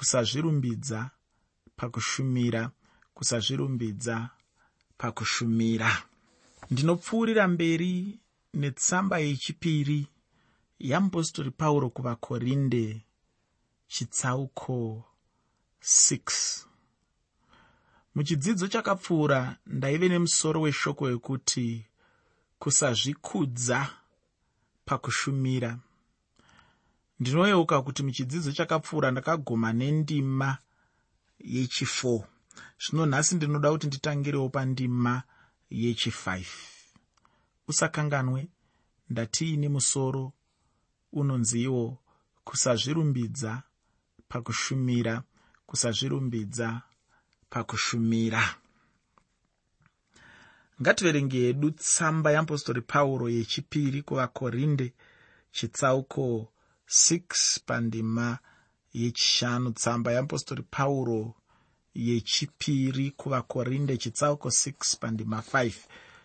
kusazvirumbidza pakushumira kusazvirumbidza pakushumira. Ndinopfuurira mberi netsamba yechipiri yamupostori pauro kuvakorinde chitsauko 6 muchidzidzo chakapfuura ndaive nemusoro weshoko wekuti kusazvikudza pakushumira ndinoyeuka kuti muchidzidzo chakapfuura ndakaguma nendima yechi4 zvino nhasi ndinoda kuti nditangirewo pandima yechi5 usakanganwe ndatiine musoro unonziwo kusazvirumbidza pakushumira kusazvirumbidza pakushumira. Ngativerenge hedu tsamba yeapostori pauro yechipiri kuvakorinde chitsauko 6 pandima yechishanu tsamba yeapostori pauro yechipiri kuvakorinde chitsauko 6 pandima 5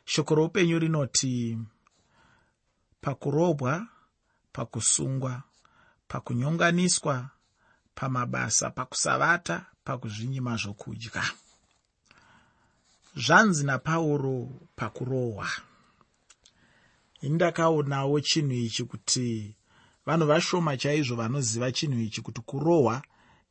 shoko roupenyu rinoti pakurobwa pakusungwa pakunyonganiswa pamabasa pakusavata pakuzvinyima zvokudya. Zvanzi napauro pakurohwa. Ini ndakaonawo chinhu ichi kuti vanhu vashoma chaizvo vanoziva chinhu ichi kuti kurohwa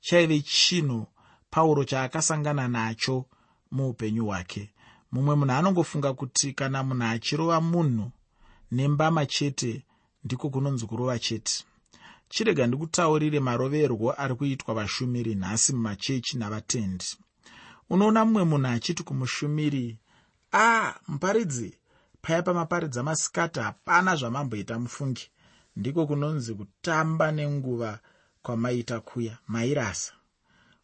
chaive chinhu pauro chaakasangana nacho muupenyu hwake. Mumwe munhu anongofunga kuti kana munhu achirova munhu nembama chete ndiko kunonzi kurova chete. Chirega ndikutaurire maroverwo ari kuitwa vashumiri nhasi mumachechi navatendi. Unoona mumwe munhu achiti kumushumiri a ah, muparidzi paya pamaparidza masikati hapana zvamamboita mufungi ndiko kunonzi kutamba nenguva kwamaita kuya mairasa.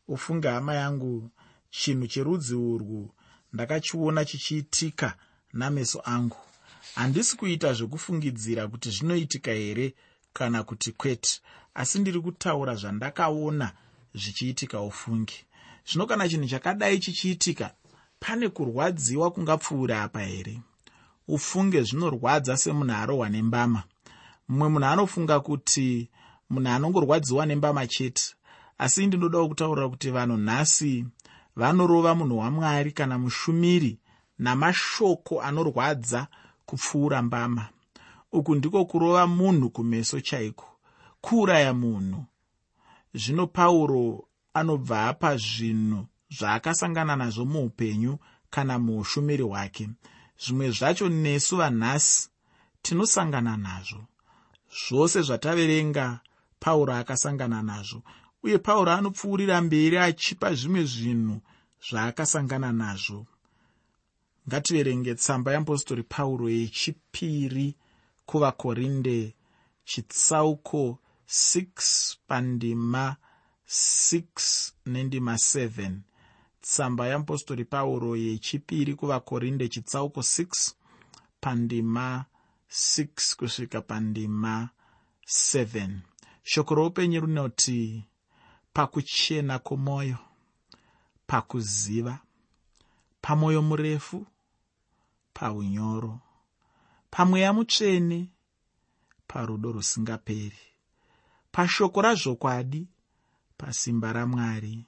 Ufunge hama yangu chinhu cherudzi urwu ndakachiona chichiitika nameso angu. Handisi kuita zvekufungidzira kuti zvinoitika here kana kuti kwete asi ndiri kutaura zvandakaona zvichiitika ufungi. Zvino kana chinhu chakadai chichiitika pane kurwadziwa kungapfuura apa here? Ufunge zvinorwadza semunhu arohwa nembama mumwe munhu anofunga kuti munhu anongorwadziwa nembama chete asi ndinodawo kutaurira kuti vanhu nhasi vanorova munhu wamwari kana mushumiri namashoko anorwadza kupfuura mbama. Uku ndiko kurova munhu kumeso chaiko? Kuuraya munhu. Zvino pauro anobva apa zvinhu zvaakasangana nazvo muupenyu kana muushumiri hwake. Zvimwe zvacho nesu vanhasi tinosangana nazvo zvose zvataverenga pauro akasangana nazvo uye pauro anopfuurira mberi achipa zvimwe zvinhu zvaakasangana nazvo. Ngativerenge tsamba yeapostori pauro yechipiri kuvakorinde chitsauko 6 pandima 6 nendima 7 tsamba yeapostori pauro yechipiri kuvakorinde chitsauko 6 pandima 6 kusvika pandima 7 shoko roupenyu rinoti pakuchena kwomwoyo pakuziva pamwoyo murefu paunyoro pamweya mutsvene parudo rusingaperi pashoko razvokwadi pasimba ramwari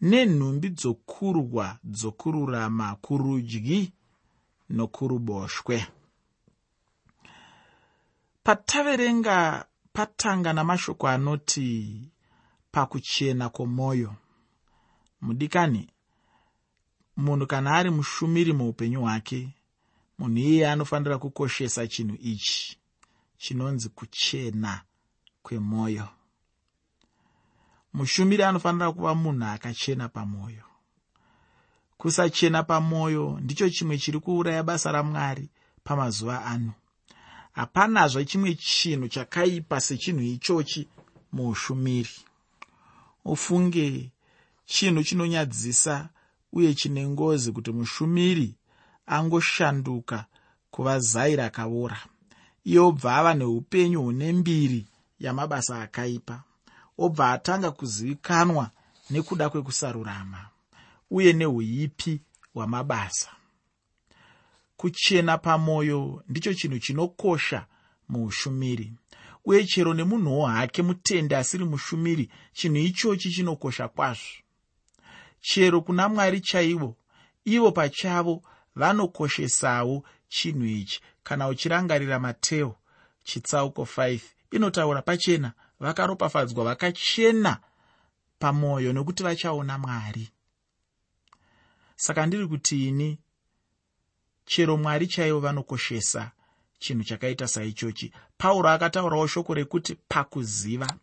nenhumbi dzokurwa dzokururama kurudyi nokuruboshwe pataverenga patanga namashoko anoti pakuchena kwomwoyo mudikani munhu kana ari mushumiri muupenyu hwake munhu iyeye anofanira kukoshesa chinhu ichi chinonzi kuchena kwemwoyo mushumiri anofanira kuva munhu akachena pamwoyo kusachena pamwoyo ndicho chimwe chiri kuuraya basa ramwari pamazuva ano hapanazva chimwe chinhu chakaipa sechinhu ichochi muushumiri ufunge chinhu chinonyadzisa uye chine ngozi kuti mushumiri angoshanduka kuva zai rakaora iye obva ava neupenyu hune mbiri yamabasa akaipa. Obva atanga kuzivikanwa nekuda kwekusarurama uye neuipi hwamabasa kuchena pamwoyo ndicho chinhu chinokosha muushumiri uye chero nemunhuwo hake mutende asiri mushumiri chinhu ichochi chinokosha kwazvo. Chero kuna mwari chaivo ivo pachavo vanokoshesawo chinhu ichi. Kana uchirangarira mateo chitsauko 5 inotaura pachena vakaropafadzwa vakachena pamwoyo nokuti vachaona mwari. Saka ndiri kuti ini chero mwari chaivo vanokoshesa chinhu chakaita saichochi. Pauro akataurawo shoko rekuti pakuziva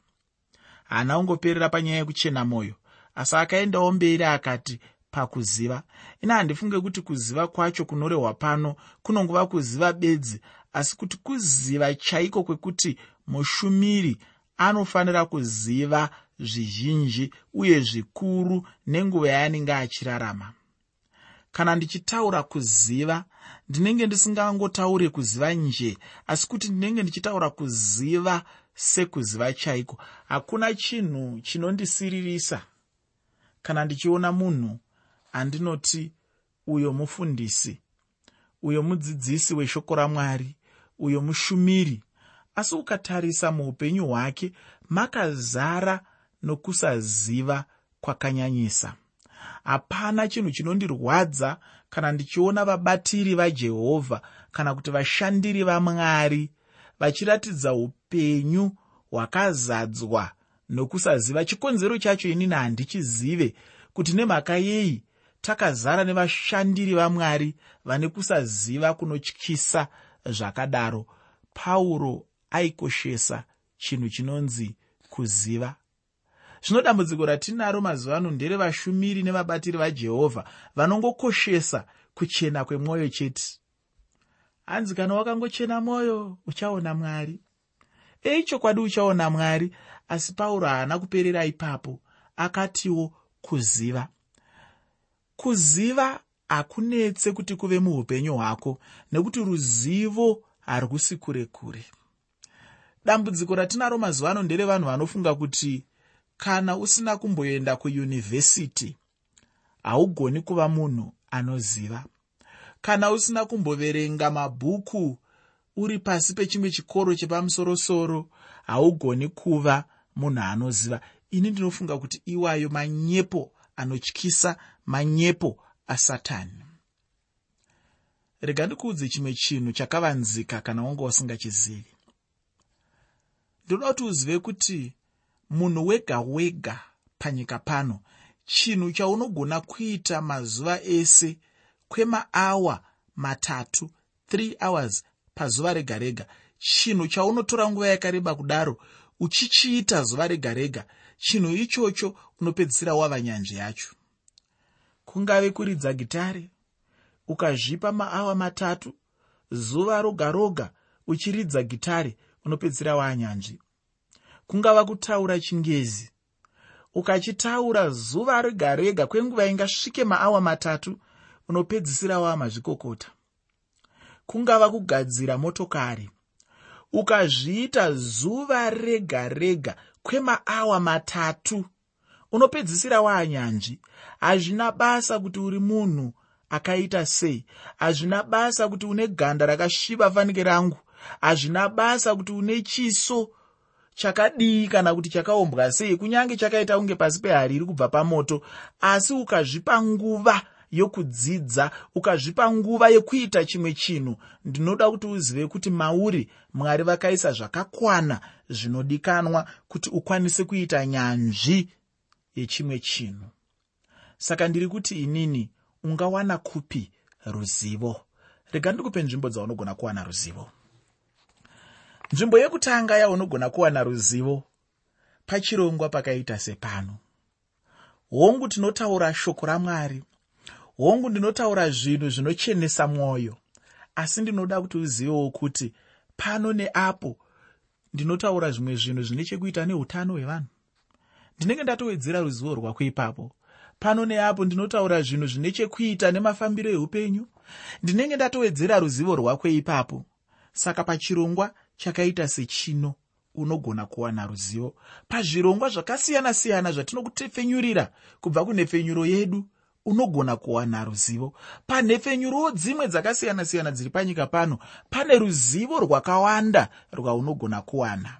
haana ungoperera panyaya yekuchena mwoyo asi akaendawo mberi akati pakuziva? Ina handifunge kuti kuziva kwacho kunorehwa pano kunongova kuziva bedzi asi kuti kuziva chaiko kwekuti mushumiri anofanira kuziva zvizhinji uye zvikuru nenguva yaanenge achirarama. Kana ndichitaura kuziva ndinenge ndisingangotaure kuziva nje asi kuti ndinenge ndichitaura kuziva sekuziva chaiko. Hakuna chinhu chinondisiririsa. Kana ndichiona munhu andinoti uyo mufundisi uyo mudzidzisi weshoko ramwari uyo mushumiri asi ukatarisa muupenyu hwake makazara nokusaziva kwakanyanyisa hapana chinhu chinondirwadza kana ndichiona vabatiri vajehovha kana kuti vashandiri vamwari vachiratidza upenyu hwakazadzwa nokusaziva. Chikonzero chacho inini handichizive kuti nemhaka yei takazara nevashandiri vamwari vane kusaziva kunotyisa zvakadaro. Pauro aikoshesa chinhu chinonzi kuziva zvino dambudziko ratinaro mazuva ano nderevashumiri nevabatiri vajehovha vanongokoshesa kuchena kwemwoyo chete. Hanzi kana wakangochena mwoyo uchaona mwari. Ei chokwadi uchaona mwari. Asi pauro haana kuperera ipapo. Akatiwo kuziva. Kuziva hakunetse kuti kuve muupenyu hwako nekuti ruzivo harwusi kure kure. Dambudziko ratinaro mazuva ano nderevanhu vanofunga kuti kana usina kumboenda kuyunivhesiti haugoni kuva munhu anoziva. Kana usina kumboverenga mabhuku uri pasi pechimwe chikoro chepamusorosoro haugoni kuva munhu anoziva. Ini ndinofunga kuti iwayo manyepo anotyisa manyepo asatani rega ndikuudze chimwe chinhu chakavanzika kana wanga usingachizivi. Ndinoda kuti uzive kuti munhu wega wega panyika pano. Chinhu chaunogona kuita mazuva ese kwemaawa matatu 3 hours pazuva rega rega. Chinhu chaunotora nguva yakareba kudaro uchichiita zuva rega rega. Chinhu ichocho unopedzisira wava nyanzvi yacho. Kungave kuridza gitare ukazvipa maawa matatu zuva roga roga uchiridza gitare unopedzisira waanyanzvi kungava kutaura chingezi. Ukachitaura zuva rega rega kwenguva ingasvike maawa matatu unopedzisira waamazvikokota kungava kugadzira motokari. Ukazviita zuva rega rega kwemaawa matatu unopedzisira waanyanzvi hazvina basa kuti uri munhu akaita sei. Hazvina basa kuti une ganda rakasviba fanike rangu. Hazvina basa kuti une chiso chakadii kana kuti chakaumbwa sei? Kunyange chakaita kunge pasi pehari iri kubva pamoto asi ukazvipa nguva yokudzidza ukazvipa nguva yekuita chimwe chinhu ndinoda kuti uzive kuti mauri mwari vakaisa zvakakwana zvinodikanwa kuti ukwanise kuita nyanzvi yechimwe chinhu. Saka ndiri kuti inini ungawana kupi ruzivo? Rega ndikupe nzvimbo dzaunogona kuwana ruzivo nzvimbo yekutanga yaunogona kuwana ruzivo pachirongwa pakaita sepano. Hongu tinotaura shoko ramwari. Hongu ndinotaura zvinhu zvinochenesa mwoyo. Asi ndinoda kuti uzivewo kuti pano neapo ndinotaura zvimwe zvinhu zvine chekuita neutano hwevanhu. Ndinenge ndatowedzera ruzivo rwako ipapo pano neapo ndinotaura zvinhu zvine chekuita nemafambiro eupenyu. Ndinenge ndatowedzera ruzivo rwako ipapo saka pachirongwa chakaita sechino unogona kuwana ruzivo. Pazvirongwa zvakasiyana-siyana zvatinokutefenyurira kubva kunhefenyuro yedu unogona kuwana ruzivo. Panhefenyurowo dzimwe dzakasiyana-siyana dziri panyika pano pane ruzivo rwakawanda rwaunogona kuwana.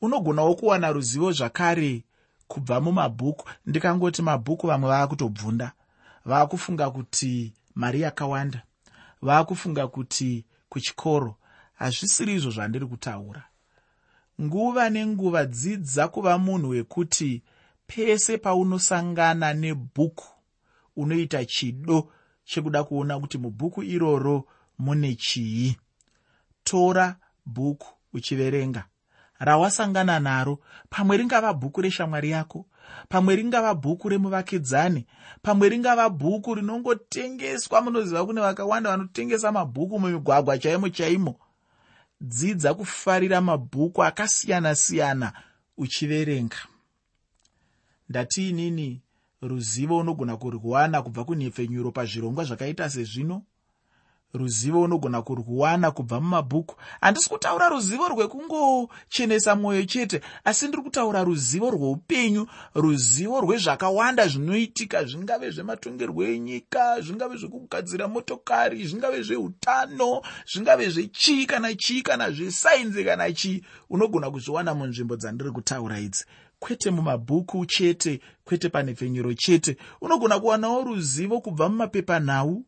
Unogonawo kuwana ruzivo zvakare kubva mumabhuku. Ndikangoti mabhuku vamwe vava kutobvunda vava kufunga kuti mari yakawanda. Vava kufunga kuti kuchikoro hazvisiri izvo zvandiri kutaura. Nguva nenguva dzidza kuva munhu wekuti pese paunosangana nebhuku unoita chido chekuda kuona kuti mubhuku iroro mune chii. Tora bhuku uchiverenga. Rawasangana naro. Pamwe ringava bhuku reshamwari yako pamwe ringava bhuku remuvakidzani pamwe ringava bhuku rinongotengeswa munoziva kune vakawanda vanotengesa mabhuku mumigwagwa chaimo chaimo dzidza kufarira mabhuku akasiyana-siyana uchiverenga. Ndatiinini ruzivo unogona kurwana kubva kunhepfenyuro pazvirongwa zvakaita sezvino ruzivo unogona kurwana kubva mumabhuku. Handisi kutaura ruzivo rwekungochenesa mwoyo chete asi ndiri kutaura ruzivo rweupenyu ruzivo rwezvakawanda zvinoitika zvingave zvematongerwo enyika zvingave zvekugadzira motokari zvingave zveutano zvingave zvechii kana chii kana zvesainzi kana chii. Unogona kuzviwana munzvimbo dzandiri kutaura idzi. Kwete mumabhuku chete kwete panhepfenyuro chete. Unogona kuwanawo ruzivo kubva mumapepanhau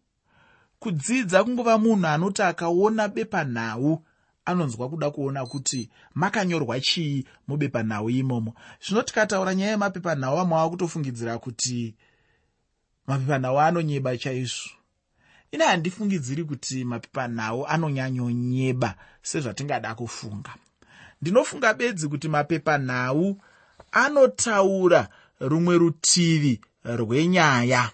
kudzidza kungova munhu anoti akaona bepanhau anonzwa kuda kuona kuti makanyorwa chii mubepanhau imomo. Zvino tikataura nyaya yemapepanhau amwe ava kutofungidzira kuti mapepanhau anonyeba chaizvo. Ine handifungidziri kuti mapepanhau anonyanyonyeba sezvatingada kufunga. Ndinofunga bedzi kuti mapepanhau anotaura rumwe rutivi rwenyaya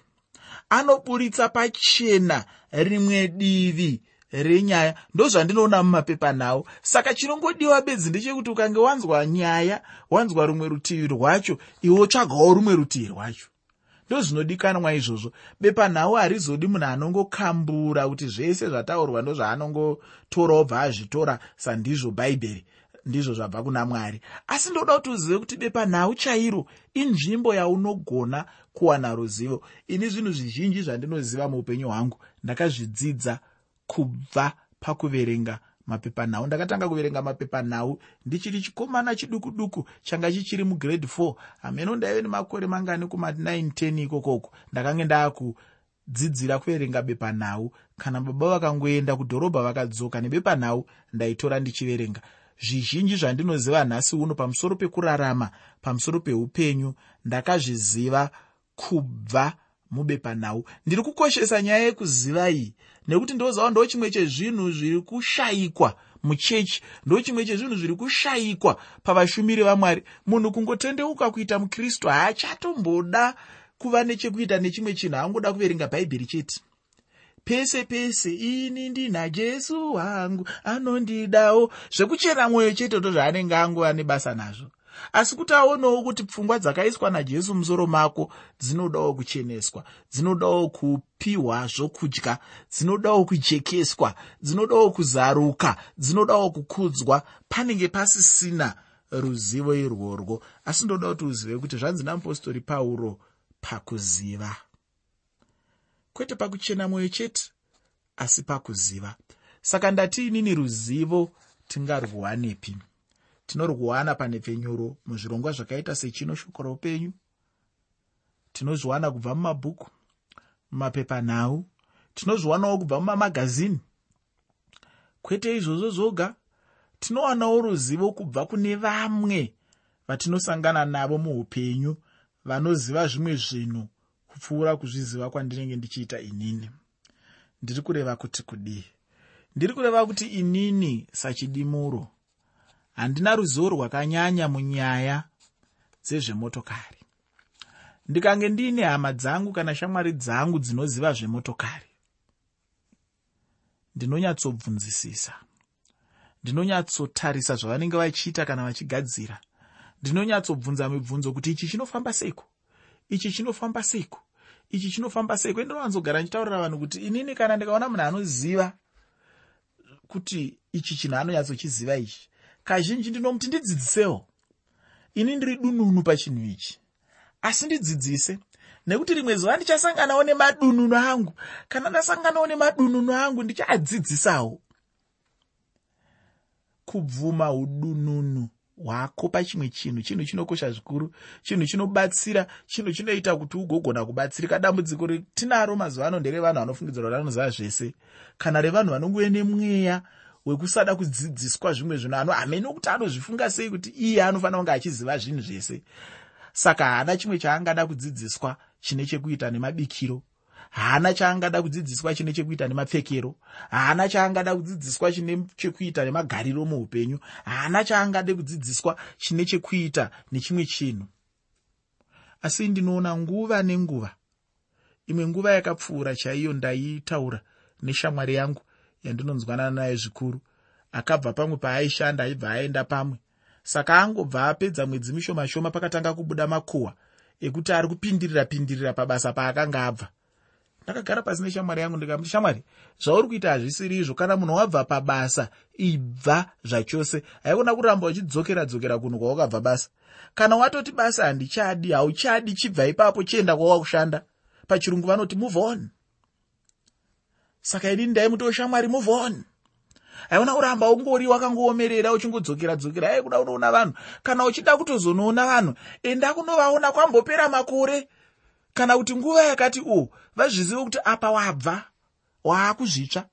anoburitsa pachena rimwe divi renyaya. Ndozvandinoona mumapepanhau saka chinongodiwa bedzi ndechekuti ukange wanzwa nyaya wanzwa rumwe rutivi rwacho iwe tsvagawo rumwe rutivi rwacho. Ndozvinodikanwa izvozvo. Bepanhau harizodi munhu anongokambura kuti zvese zvataurwa ndozvaanongotora obva azvitora sandizvo bhaibheri ndizvo zvabva kuna mwari. Asi ndoda kuti uzive kuti bepanhau chairo inzvimbo yaunogona kuwana ruzivo. Ini zvinhu zvizhinji zvandinoziva muupenyu hwangu ndakazvidzidza kubva pakuverenga mapepanhau. Ndakatanga kuverenga mapepanhau ndichiri chikomana chiduku duku changa chichiri mugrade 4 hameno ndaive nemakore mangani kuma9 10 ikokoko. Ndakange ndaakudzidzira kuverenga bepanhau. Kana baba vakangoenda kudhorobha vakadzoka nebepanhau ndaitora ndichiverenga. Zvizhinji zvandinoziva nhasi uno pamusoro pekurarama pamusoro peupenyu ndakazviziva kubva mubepanhau. Ndiri kukoshesa nyaya yekuziva iyi nekuti ndoziva ndo chimwe chezvinhu zviri kushayikwa muchechi ndo chimwe chezvinhu zviri kushayikwa pavashumiri vamwari. Munhu kungotendeuka kuita mukristu haachatomboda kuva nechekuita nechimwe chinhu angoda kuverenga bhaibheri chete. Pese pese ini ndina jesu wangu anondidawo zvekuchena mwoyo chete ndo zvaanenge angova nebasa nazvo asi kuti aonewo kuti pfungwa dzakaiswa najesu musoro mako dzinodawo kucheneswa dzinodawo kupiwa zvokudya dzinodawo kujekeswa dzinodawo kuzaruka dzinodawo kukudzwa panenge pasisina ruzivo irworwo. Asi ndoda kuti uzive kuti zvanzi namupostori pauro pakuziva. Kwete pakuchena mwoyo chete asi pakuziva. Saka ndati inini ruzivo tingarwuwanepi tinorwuwana panhepfenyuro muzvirongwa zvakaita sechino shoko roupenyu. Tinozviwana kubva mumabhuku mumapepanhau tinozviwanawo kubva mumamagazini. Kwete izvozvo zvoga tinowanawo ruzivo kubva kune vamwe vatinosangana navo muupenyu vanoziva zvimwe zvinhu kupfuura kuzviziva kwandinenge ndichiita inini. Ndiri kureva kuti kudii? Ndiri kureva kuti inini sachidimuro handina ruzivo rwakanyanya munyaya dzezvemotokari. Ndikange ndiine hama dzangu kana shamwari dzangu dzinoziva zvemotokari. Ndinonyatsobvunzisisa. Ndinonyatsotarisa zvavanenge vachiita kana vachigadzira. Ndinonyatsobvunza mibvunzo kuti ichi chinofamba seiko? Ichi chinofamba seiko? Ichi chinofamba seiko? Endinowanzogara ndichitaurira vanhu kuti inini kana ndikaona munhu anoziva kuti ichi chinhu anonyatsochiziva ichi kazhinji ndinomuti ndidzidzisewo. Ini ndiri dununu pachinhu ichi. Asi ndidzidzise nekuti rimwe zuva ndichasanganawo nemadununu angu. Kana ndasanganawo nemadununu angu ndichaadzidzisawo. Kubvuma udununu hwako pachimwe chinhu chinhu chinokosha zvikuru chinhu chinobatsira chinhu chinoita kuti ugogona kubatsirika. Dambudziko retinaro mazuva ano nderevanhu vanofungidzira kuti anoziva zvese. Kana revanhu vanongove nemweya wekusada kudzidziswa zvimwe zvinhu. Ano hamene kuti anozvifunga sei kuti iye anofanira kunge achiziva zvinhu zvese? Saka haana chimwe chaangada kudzidziswa chine chekuita nemabikiro. Haana chaangada kudzidziswa chine chekuita nemapfekero. Haana chaangada kudzidziswa chine chekuita nemagariro muupenyu. Haana chaangada kudzidziswa chine chekuita nechimwe chinhu. Asi ndinoona nguva nenguva. Imwe nguva yakapfuura chaiyo ndaitaura neshamwari yangu yandinonzwanana naye zvikuru. Akabva pamwe paaishanda aibva aenda pamwe. Saka angobva apedza mwedzi mishoma shoma pakatanga kubuda makuhwa ekuti ari kupindirira pindirira pabasa paakanga abva. Ndakagara pasi neshamwari yangu ndikamuti shamwari zvauri kuita hazvisiri izvo kana munhu wabva pabasa ibva zvachose. Haikona kuramba uchidzokera dzokera kunhu kwawakabva basa. Kana watoti basa handichadi hauchadi chibva ipapo chienda kwawakushanda pachirungu vanoti move on saka ini ndaimutoo shamwari move on. Haikona kuramba ungori wakangoomerera uchingodzokera dzokera ai kuda kunoona vanhu. Kana uchida kutozonoona vanhu enda kunovaona kwambopera makore. Kana kuti nguva yakati u vazvizive kuti apa wabva waakuzvitsva.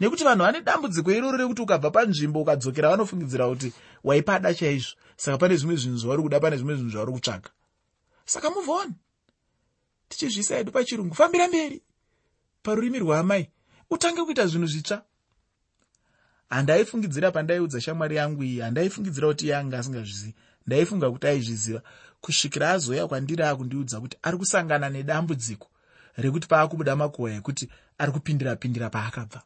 Nekuti vanhu vane dambudziko iroro rekuti ukabva panzvimbo ukadzokera vanofungidzira kuti waipada chaizvo. Saka pane zvimwe zvinhu zvauri kuda pane zvimwe zvinhu zvauri kutsvaga saka muvhoni tichizvisa edu pachirungu. Fambira mberi parurimi rwaamai utange kuita zvinhu zvitsva. Handaifungidzira pandaiudza shamwari yangu iyi handaifungidzira kuti iye anga asingazvizivi ndaifunga kuti aizviziva. Kusvikira azoya kwandiri akundiudza kuti ari kusangana nedambudziko rekuti paakubuda makuhwa ekuti ari kupindira pindira paakabva.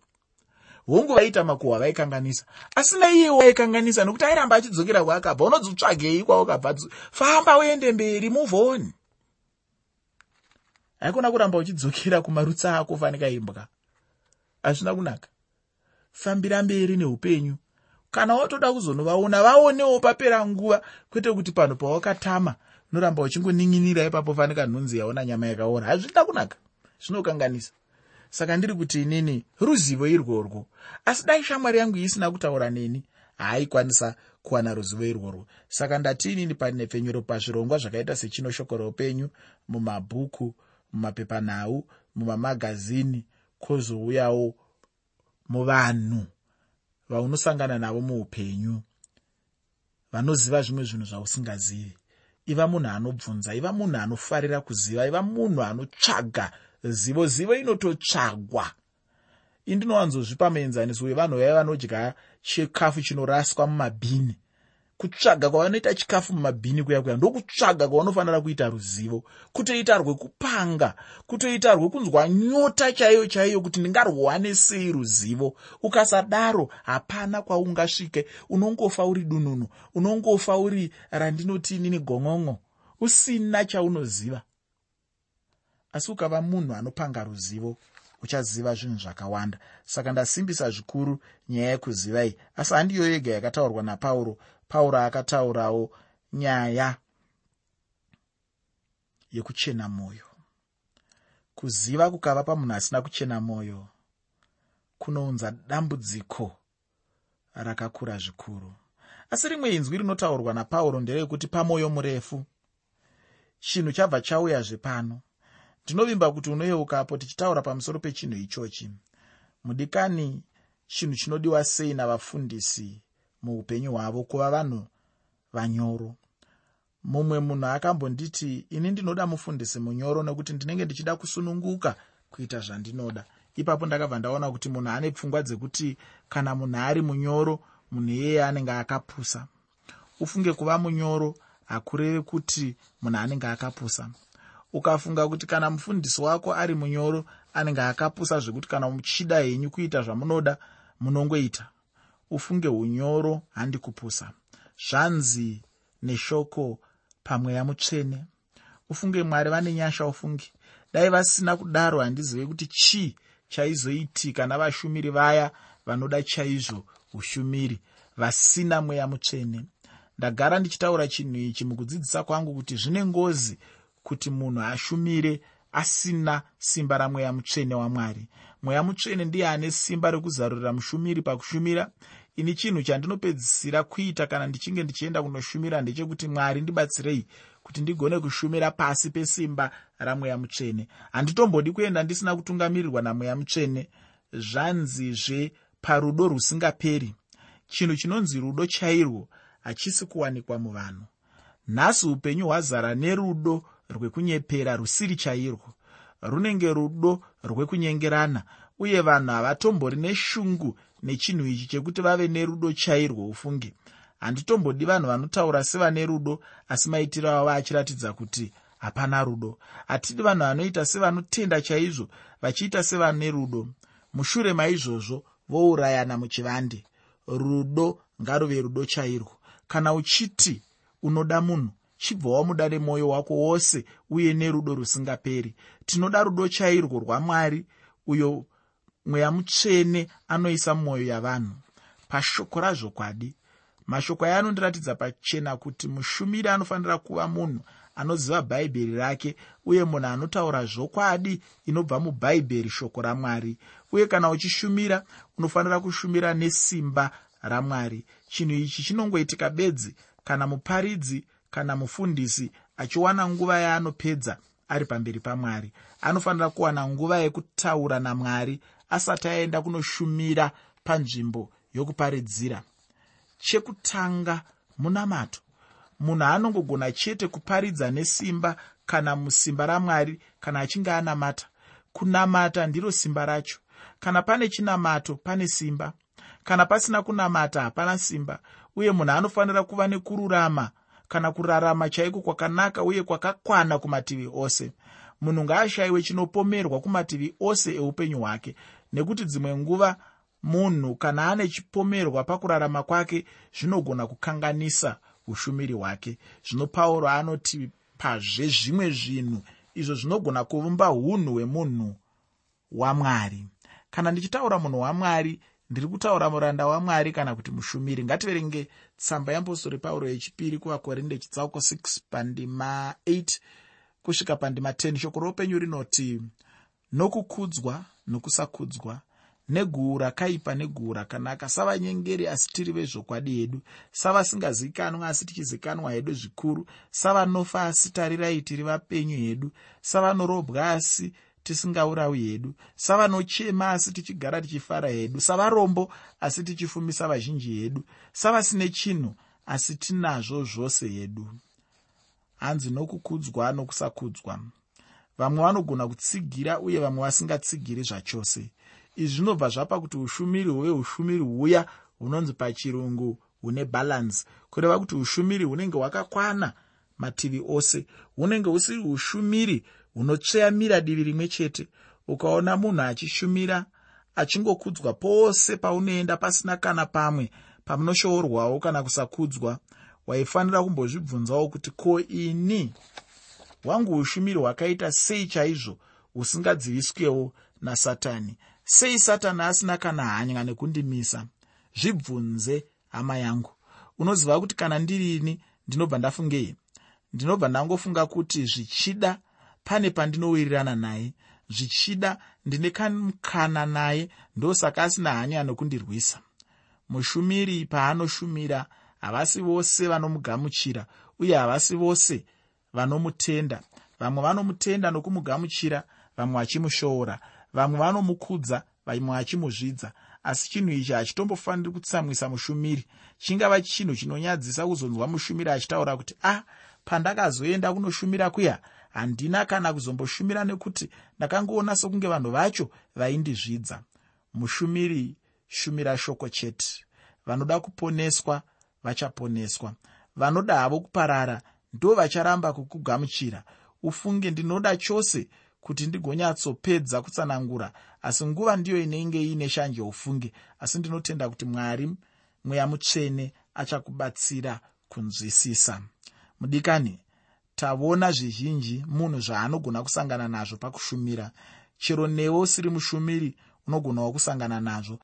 Hongu vaita makuhwa vaikanganisa asina iye waikanganisa nokuti airamba achidzokera kwaakabva unodzitsvagei kwaukabva famba uende mberi muvhoni haikona kuramba uchidzokera kumarutsa ako fanika imbwa hazvina kunaka. Fambira mberi neupenyu. Kana watoda kuzonovaona vaonewo papera nguva kwete kuti panhu pawakatama noramba uchingonin'inira ipapo fanika nhunzi yaona nyama yakaora. Hazvina kunaka. Zvinokanganisa. Saka ndiri kuti inini ruzivo irworwo asi dai shamwari yangu isina kutaura neni haaikwanisa kuwana ruzivo irworwo saka ndati inini panepfenyuro pazvirongwa zvakaita sechino shoko roupenyu mumabhuku mumapepanhau mumamagazini kwozouyawo muvanhu vaunosangana navo muupenyu vanoziva zvimwe zvinhu zvausingazivi. Iva munhu anobvunza iva munhu anofarira kuziva iva munhu anotsvaga zivo zivo inototsvagwa. Indinowanzozvipa muenzaniso wevanhu vaiva vanodya chikafu chinoraswa mumabhini kutsvaga kwavanoita chikafu mumabhini kuya kuya ndokutsvaga kwavanofanira kuita ruzivo. Kutoita rwekupanga kutoita rwekunzwa nyota chaiyo chaiyo kuti ndingarwane sei ruzivo. Ukasadaro hapana kwaungasvike. Unongofa uri dununu unongofa uri randinoti inini gongongo. Usina chaunoziva. Asi ukava munhu anopanga ruzivo uchaziva zvinhu zvakawanda. Saka ndasimbisa zvikuru nyaya yekuziva iyi. Asi handiyo yega yakataurwa napauro pauro akataurawo nyaya yekuchena mwoyo. Kuziva kukava pamunhu asina kuchena mwoyo kunounza dambudziko rakakura zvikuru. Asi rimwe inzwi rinotaurwa napauro nderekuti pamwoyo murefu chinhu chabva chauyazve pano. Ndinovimba kuti unoyeukapo tichitaura pamusoro pechinhu ichochi. Mudikani chinhu chinodiwa sei navafundisi muupenyu hwavo kuva vanhu vanyoro. Mumwe munhu akambonditi ini ndinoda mufundisi munyoro nekuti ndinenge ndichida kusununguka kuita zvandinoda. Ipapo ndakabva ndaona kuti munhu ane pfungwa dzekuti kana munhu ari munyoro munhu iyeye anenge akapusa. Ufunge kuva munyoro hakurevi kuti munhu anenge akapusa. Ukafunga kuti kana mufundisi wako ari munyoro anenge akapusa zvekuti kana muchida henyu kuita zvamunoda munongoita ufunge unyoro handi kupusa. Zvanzi neshoko pamweya mutsvene. Ufunge mwari vane nyasha ufunge. Dai vasina kudaro handizive kuti chii chaizoitika navashumiri vaya vanoda chaizvo ushumiri. Vasina mweya mutsvene. Ndagara ndichitaura chinhu ichi mukudzidzisa kwangu kuti zvine ngozi kuti munhu ashumire asina simba ramweya mutsvene wamwari mweya mutsvene ndiye ane simba rekuzarurira mushumiri pakushumira ini chinhu chandinopedzisira kuita kana ndichinge ndichienda kunoshumira ndechekuti mwari ndibatsirei kuti ndigone kushumira pasi pesimba ramweya mutsvene. Handitombodi kuenda ndisina kutungamirirwa namweya mutsvene zvanzizve parudo rusingaperi. Chinhu chinonzi rudo chairwo hachisi kuwanikwa muvanhu. Nhasi upenyu hwazara nerudo rwekunyepera rusiri chairwo. Runenge rudo rwekunyengerana uye vanhu havatombori neshungu nechinhu ichi chekuti vave nerudo chairwo ufunge handitombodi vanhu vanotaura sevane rudo asi maitiro avo achiratidza kuti hapana rudo. Hatidi vanhu vanoita sevanotenda chaizvo vachiita sevane rudo. Mushure maizvozvo vourayana muchivande rudo ngaruve rudo chairwo. Kana uchiti unoda munhu chibva wamuda nemwoyo wako wose uye nerudo rusingaperi. Tinoda rudo chairwo rwamwari uyo mweya mutsvene anoisa mumwoyo yavanhu. Pashoko razvokwadi mashoko aya anondiratidza pachena kuti mushumiri anofanira kuva munhu anoziva bhaibheri rake uye munhu anotaura zvokwadi inobva mubhaibheri shoko ramwari. Uye kana uchishumira unofanira kushumira nesimba ramwari. Chinhu ichi chinongoitika bedzi kana muparidzi kana mufundisi achiwana nguva yaanopedza ari pamberi pamwari. Anofanira kuwana nguva yekutaura namwari asati aenda kunoshumira panzvimbo yokuparidzira. Chekutanga munamato munhu anongogona chete kuparidza nesimba kana musimba ramwari kana achinge anamata. Kunamata ndiro simba racho. Kana pane chinamato pane simba. Kana pasina kunamata hapana simba. Uye munhu anofanira kuva nekururama kana kurarama chaiko kwakanaka uye kwakakwana kumativi ose munhu ngaashayiwe chinopomerwa kumativi ose eupenyu hwake nekuti dzimwe nguva munhu kana ane chipomerwa pakurarama kwake zvinogona kukanganisa ushumiri hwake. Zvino pauro anoti pazve zvimwe zvinhu izvo zvinogona kuvumba unhu hwemunhu wamwari kana ndichitaura munhu wamwari ndiri kutaura muranda wamwari kana kuti mushumiri. Ngativerenge tsamba yeapostori pauro yechipiri kuvakorinde chitsauko 6 pandima 8 kusvika pandima 10 shoko roupenyu rinoti nokukudzwa nokusakudzwa neguu rakaipa neguu rakanaka. Savanyengeri asi tiri vezvokwadi yedu. Savasingazivikanwa asi tichizivikanwa hedu zvikuru. Savanofa asi tarirai tiri vapenyu hedu. Savanorobwa asi tisingaurawi hedu. Savanochema asi tichigara tichifara hedu. Savarombo asi tichifumisa vazhinji hedu. Savasine chinhu asi tinazvo zvose hedu hanzi nokukudzwa nokusakudzwa. Vamwe vanogona kutsigira uye vamwe vasingatsigiri zvachose. Izvi zvinobva zvapa kuti ushumiri hweushumiri huya hunonzi pachirungu hune bhalansi kureva kuti ushumiri hunenge hwakakwana mativi ose hunenge husiri ushumiri hunotsveyamira divi rimwe chete. Ukaona munhu achishumira achingokudzwa pose paunoenda pasina kana pamwe pamunoshoorwawo kana kusakudzwa waifanira kumbozvibvunzawo kuti ko ini hwangu ushumiri hwakaita sei chaizvo husingadziviswewo nasatani? Sei satani asina kana hanya nekundimisa? Zvibvunze hama yangu. Unoziva kuti kana ndirini ndinobva ndafungei ndinobva ndangofunga kuti zvichida pane pandinowirirana naye zvichida ndine kamukana naye ndosaka asina hanya nokundirwisa mushumiri paanoshumira havasi vose vanomugamuchira uye havasi vose vanomutenda. Vamwe vanomutenda nokumugamuchira vamwe vachimushoora. Vamwe vanomukudza vamwe vachimuzvidza. Asi chinhu ichi hachitombofaniri kutsamwisa mushumiri. Chingava chinhu chinonyadzisa kuzonzwa mushumiri achitaura kuti ah, pandakazoenda kunoshumira kuya handina kana kuzomboshumira nekuti ndakangoona sokunge vanhu vacho vaindizvidza. Mushumiri shumira shoko chete. Vanoda kuponeswa vachaponeswa. Vanoda havo kuparara ndo vacharamba kukugamuchira. Ufunge ndinoda chose kuti ndigonyatsopedza kutsanangura asi nguva ndiyo inenge iine shanje ufunge. Asi ndinotenda kuti mwari mweya mutsvene achakubatsira kunzwisisa. Mudikani tavona zvizhinji munhu zvaanogona kusangana nazvo pakushumira. Chero newo usiri mushumiri unogonawo kusangana nazvo